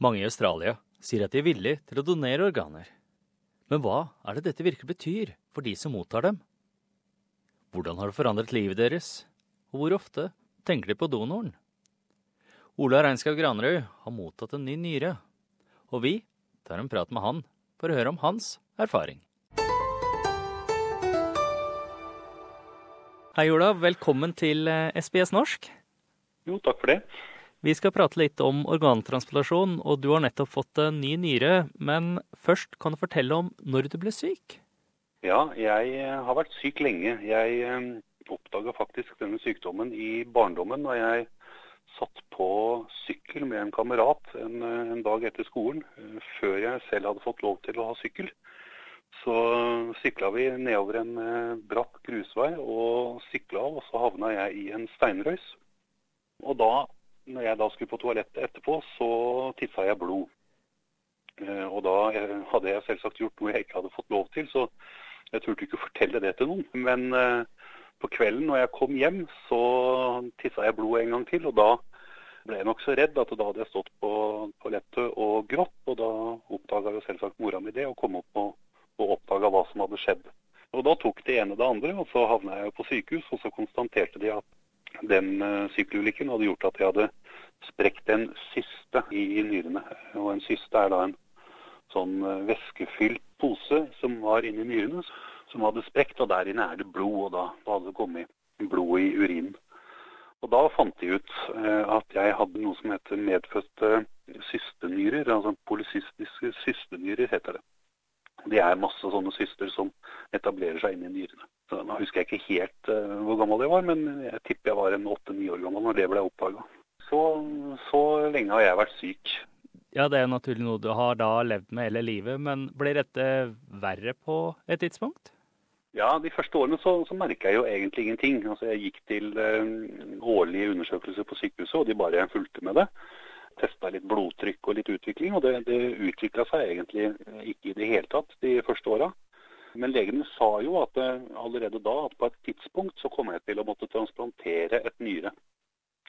Mange i Australia sier at de er villige til å donere organer. Men hva er det dette virkelig betyr for de som mottar dem? Hvordan har det forandret livet deres, og hvor ofte tenker de på donoren? Ola Reinskaug Granerød har mottatt en ny nyre, og vi tar en prat med han for å høre om hans erfaring. Hei, Ola. Velkommen til SBS norsk. Jo, takk for det. Vi skal prate litt om organtransplantasjon, og du har nettopp fått en ny nyre. Men først kan du fortelle om når du ble syk? Ja, jeg har vært syk lenge. Jeg eh, oppdaga faktisk denne sykdommen i barndommen da jeg satt på sykkel med en kamerat en, en dag etter skolen, eh, før jeg selv hadde fått lov til å ha sykkel. Så sykla vi nedover en eh, bratt grusvei og sykla og så havna jeg i en steinrøys. Og da, når jeg da skulle på toalettet etterpå, så tissa jeg blod. Eh, og da eh, hadde jeg selvsagt gjort noe jeg ikke hadde fått lov til, så jeg turte ikke å fortelle det til noen. Men eh, på kvelden når jeg kom hjem, så tissa jeg blod en gang til. Og da ble jeg nokså redd at da hadde jeg stått på toalettet og grått. Og da oppdaga jo selvsagt mora mi det, og kom opp og, og oppdaga hva som hadde skjedd. Og da tok det ene det andre, og så havna jeg jo på sykehus, og så konstaterte de at den sykkelulykken hadde gjort at jeg hadde sprekt en syste i, nyrene. Og en syste er da en sånn væskefylt pose som var inni nyrene, som hadde sprekt. Og der inne er det blod, og da, da hadde det kommet blod i urinen. Og da fant de ut eh, at jeg hadde noe som heter medfødte systenyrer. Altså polycystiske systenyrer, heter det. Det er masse sånne syster som etablerer seg inn i nyrene. Så Nå husker jeg ikke helt uh, hvor gammel jeg var, men jeg tipper jeg var en åtte-ni år gammel når det ble oppdaga. Så, så lenge har jeg vært syk. Ja, det er naturlig noe du har da levd med hele livet, men blir dette verre på et tidspunkt? Ja, de første årene så, så merka jeg jo egentlig ingenting. Altså, Jeg gikk til uh, årlige undersøkelser på sykehuset, og de bare fulgte med det testa litt blodtrykk og litt utvikling, og det, det utvikla seg egentlig ikke i det hele tatt de første åra. Men legene sa jo at allerede da at på et tidspunkt så kom jeg til å måtte transplantere et nyre.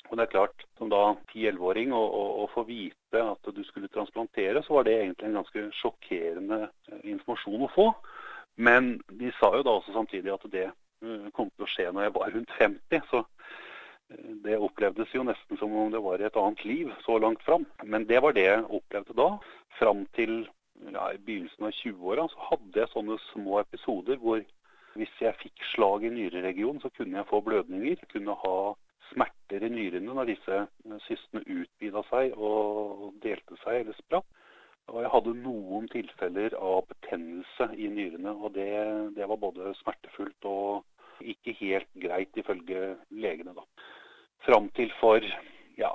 Og det er klart, Som da 10-11-åring å få vite at du skulle transplantere, så var det egentlig en ganske sjokkerende informasjon å få. Men de sa jo da også samtidig at det kom til å skje når jeg var rundt 50. så det opplevdes jo nesten som om det var et annet liv så langt fram. Men det var det jeg opplevde da. Fram til ja, i begynnelsen av 20-åra så hadde jeg sånne små episoder hvor hvis jeg fikk slag i nyreregionen, så kunne jeg få blødninger. Kunne ha smerter i nyrene når disse systene utvida seg og delte seg eller spratt. Og jeg hadde noen tilfeller av betennelse i nyrene, og det, det var både smertefullt og ikke helt greit ifølge legene. da. Fram til for ja,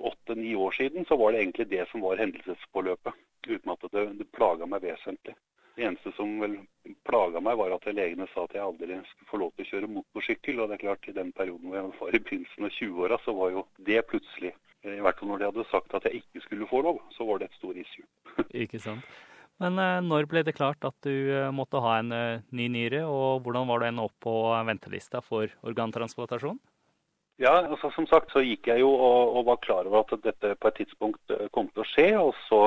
åtte-ni år siden så var det egentlig det som var hendelsesforløpet. Uten at det, det plaga meg vesentlig. Det eneste som vel plaga meg, var at legene sa at jeg aldri skulle få lov til å kjøre motorsykkel. Og det er klart, i den perioden hvor jeg var i begynnelsen av 20-åra, så var jo det plutselig I hvert fall når de hadde sagt at jeg ikke skulle få lov, så var det et stort issue. ikke sant. Men når ble det klart at du måtte ha en ny nyre, og hvordan var du ennå opp på ventelista for organtransplantasjon? Ja, altså som sagt så gikk jeg jo og, og, var klar over at dette på et tidspunkt kom til å skje. Og så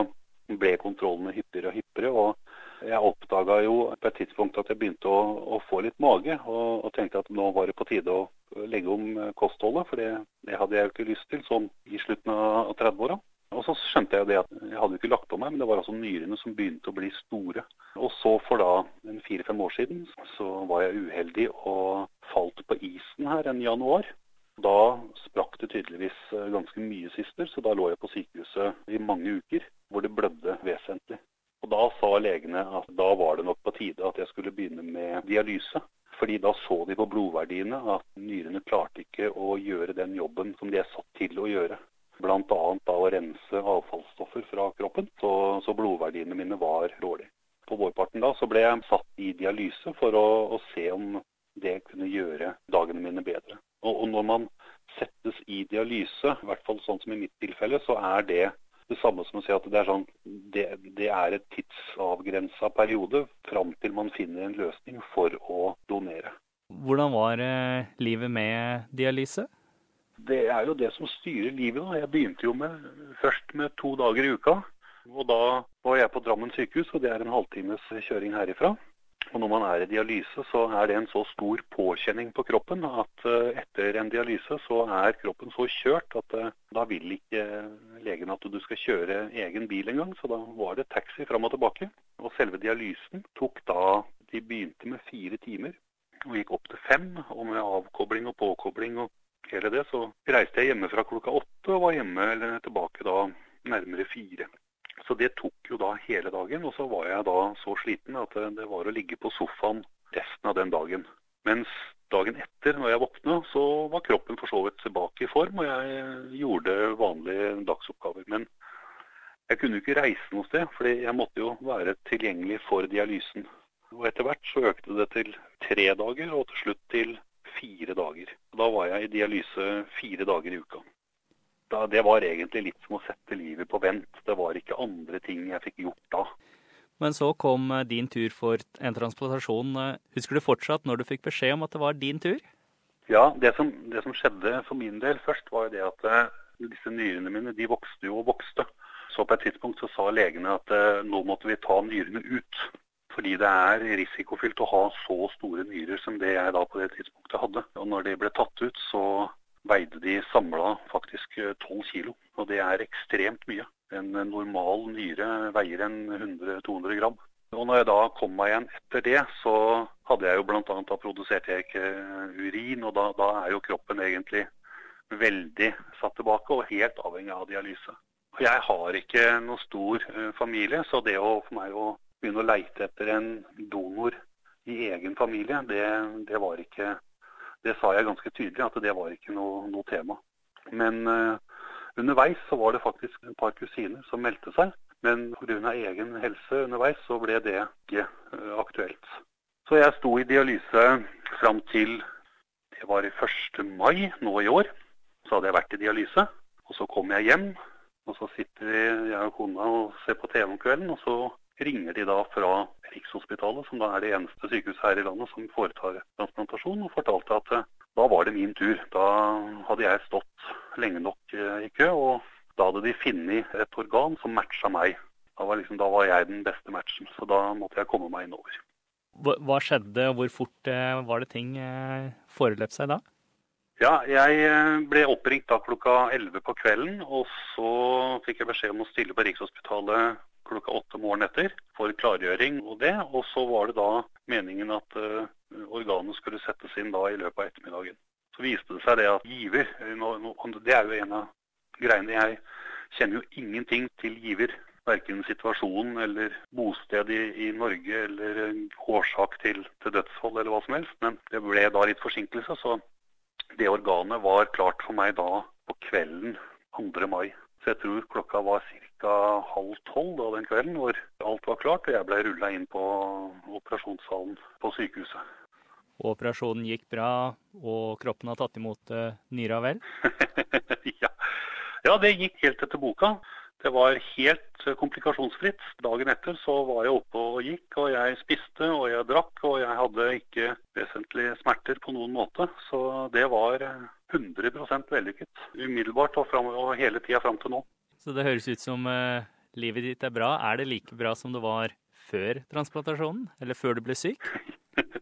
ble kontrollene hyppigere og hyppigere. Og jeg oppdaga jo på et tidspunkt at jeg begynte å, å få litt mage. Og, og, tenkte at nå var det på tide å legge om kostholdet, for det, det hadde jeg jo ikke lyst til sånn i slutten av 30-åra. Og så skjønte jeg det at jeg hadde jo ikke lagt på meg, men det var altså nyrene som begynte å bli store. Og så for da fire-fem år siden så var jeg uheldig og falt på isen her en januar. Da sprakk det tydeligvis ganske mye sister, så da lå jeg på sykehuset i mange uker hvor det blødde vesentlig. Og Da sa legene at da var det nok på tide at jeg skulle begynne med dialyse. Fordi da så de på blodverdiene at nyrene klarte ikke å gjøre den jobben som de er satt til å gjøre. Bl.a. å rense avfallsstoffer fra kroppen, så, så blodverdiene mine var dårlige. På vårparten da så ble jeg satt i dialyse for å, å se om det kunne gjøre dagene mine bedre. Og, og, når man settes i dialyse, i hvert fall sånn som i mitt tilfelle, så er det det samme som å si at det er, sånn, det, det er et tidsavgrensa periode fram til man finner en løsning for å donere. Hvordan var livet med dialyse? Det er jo det som styrer livet. da. Jeg begynte jo med, først med to dager i uka. Og da var jeg på Drammen sykehus, og det er en halvtimes kjøring herifra. Og når man er i dialyse, så er det en så stor påkjenning på kroppen at uh, etter en dialyse så er kroppen så kjørt at uh, da vil ikke legen at du skal kjøre egen bil engang. Så da var det taxi fram og tilbake. Og selve dialysen tok da De begynte med fire timer og gikk opp til fem. Og med avkobling og påkobling og hele det, så reiste jeg hjemme fra klokka åtte og var hjemme eller tilbake da nærmere fire. Så det tok jo da hele dagen. Og så var jeg da så sliten at det var å ligge på sofaen resten av den dagen. Mens dagen etter, når jeg våkna, så var kroppen for så vidt tilbake i form, og jeg gjorde vanlige dagsoppgaver. Men jeg kunne jo ikke reise noe sted, for jeg måtte jo være tilgjengelig for dialysen. Og etter hvert så økte det til tre dager, og til slutt til fire dager. Da var jeg i dialyse fire dager i uka. Da, det var egentlig litt som å sette livet på vent. Det var ikke andre ting jeg fikk gjort da. Men så kom eh, din tur for en transplantasjon. Eh, husker du fortsatt når du fikk beskjed om at det var din tur? Ja, det som, det som skjedde for min del først, var jo det at uh, disse nyrene mine de vokste jo og vokste. Så på et tidspunkt så sa legene at nå måtte vi ta nyrene ut. Fordi det er risikofylt å ha så store nyrer som det jeg da på det tidspunktet hadde. Og når de ble tatt ut, så veide de samla faktisk 12 kilo. Og det er ekstremt mye. En normal nyre veier en 100-200 gram. Og når jeg da kom meg igjen etter det, så hadde jeg jo bl.a. da produserte jeg ikke urin, og da, da, er jo kroppen egentlig veldig satt tilbake og helt avhengig av dialyse. Jeg har ikke noe stor familie, så det å, for meg å begynne å leite etter en donor i egen familie, det, det var ikke Det sa jeg ganske tydelig at det var ikke noe, noe tema. Men uh, Underveis så var det faktisk et par kusiner som meldte seg, men pga. egen helse underveis så ble det ikke uh, aktuelt. Så jeg sto i dialyse fram til det var 1. mai nå i år. Så hadde jeg vært i dialyse. Og så kom jeg hjem, og så sitter jeg og kona og ser på TV om kvelden. Og så ringer de da fra Rikshospitalet, som da er det eneste sykehuset her i landet som foretar transplantasjon, og fortalte at uh, da var det min tur. Da hadde jeg stått lenge nok eh, i kø, og da hadde de funnet et organ som matcha meg. Da var, liksom, da var, jeg den beste matchen, så da måtte jeg komme meg innover. Hva skjedde, og hvor fort eh, var det ting eh, foreløp seg da? Ja, jeg ble oppringt da klokka 11 på kvelden, og så fikk jeg beskjed om å stille på Rikshospitalet klokka åtte morgenen etter for klargjøring og det. Og så var det da meningen at uh, organet skulle settes inn da i løpet av ettermiddagen. Så viste det seg det at giver Det er jo en av greiene. Jeg kjenner jo ingenting til giver. Verken situasjonen eller bosted i, i Norge eller årsak til, til, dødsfall eller hva som helst. Men det ble da litt forsinkelse, så det organet var klart for meg da på kvelden 2. mai. Så jeg tror klokka var ca. halv tolv da den kvelden hvor alt var klart og jeg ble rulla inn på operasjonssalen på sykehuset. Og operasjonen gikk bra, og kroppen har tatt imot uh, nyra vel? ja. ja, det gikk helt etter boka. Det var helt eh, komplikasjonsfritt. Dagen etter så var jeg oppe og gikk, og jeg spiste og jeg drakk, og jeg hadde ikke vesentlige smerter på noen måte. Så det var 100 eh, vellykket. Umiddelbart og, frem, og hele tida fram til nå. Så det høres ut som uh, livet ditt er bra. Er det like bra som det var før transplantasjonen, eller før du ble syk?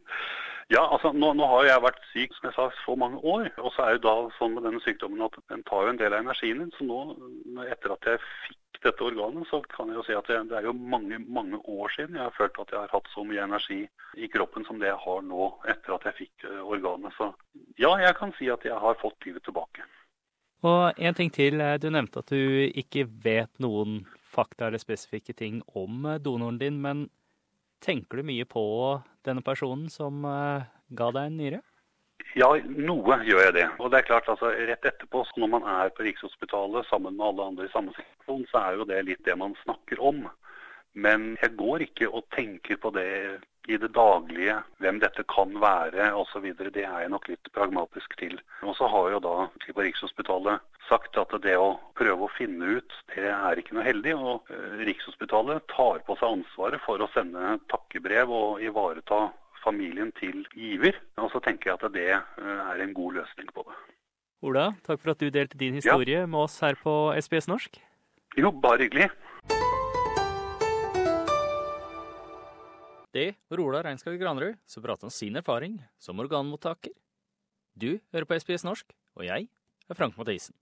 Ja, altså nå, nå, har jeg vært syk som jeg sa, så mange år. Og så er jo da sånn med denne sykdommen at den tar jo en del av energien din. Så nå, etter at jeg fikk dette organet, så kan jeg jo si at det, det er jo mange mange år siden jeg har følt at jeg har hatt så mye energi i kroppen som det jeg har nå etter at jeg fikk uh, organet. Så ja, jeg kan si at jeg har fått livet tilbake. Og en ting til. Eh, du nevnte at du ikke vet noen fakta eller spesifikke ting om eh, donoren din. men Tenker du mye på denne personen som ga deg en nyre? Ja, noe gjør jeg det. Og det er klart, altså, Rett etterpå, når man er på Rikshospitalet sammen med alle andre i samme situasjon, så er jo det litt det man snakker om. Men jeg går ikke og tenker på det i det daglige, hvem dette kan være osv. Det er jeg nok litt pragmatisk til. Og så har jo da på Rikshospitalet sagt at det å prøve å finne ut, det er ikke noe heldig. Og eh, Rikshospitalet tar på seg ansvaret for å sende takkebrev og ivareta familien til giver. Og så tenker jeg at det eh, er en god løsning på det. Ola, takk for at du delte din historie med oss her på SBS norsk. Jo, bare hyggelig. Det var Ola Reinskog Granerud som pratet om sin erfaring som organmottaker. Du hører på SBS norsk, og jeg er Frank Mathisen.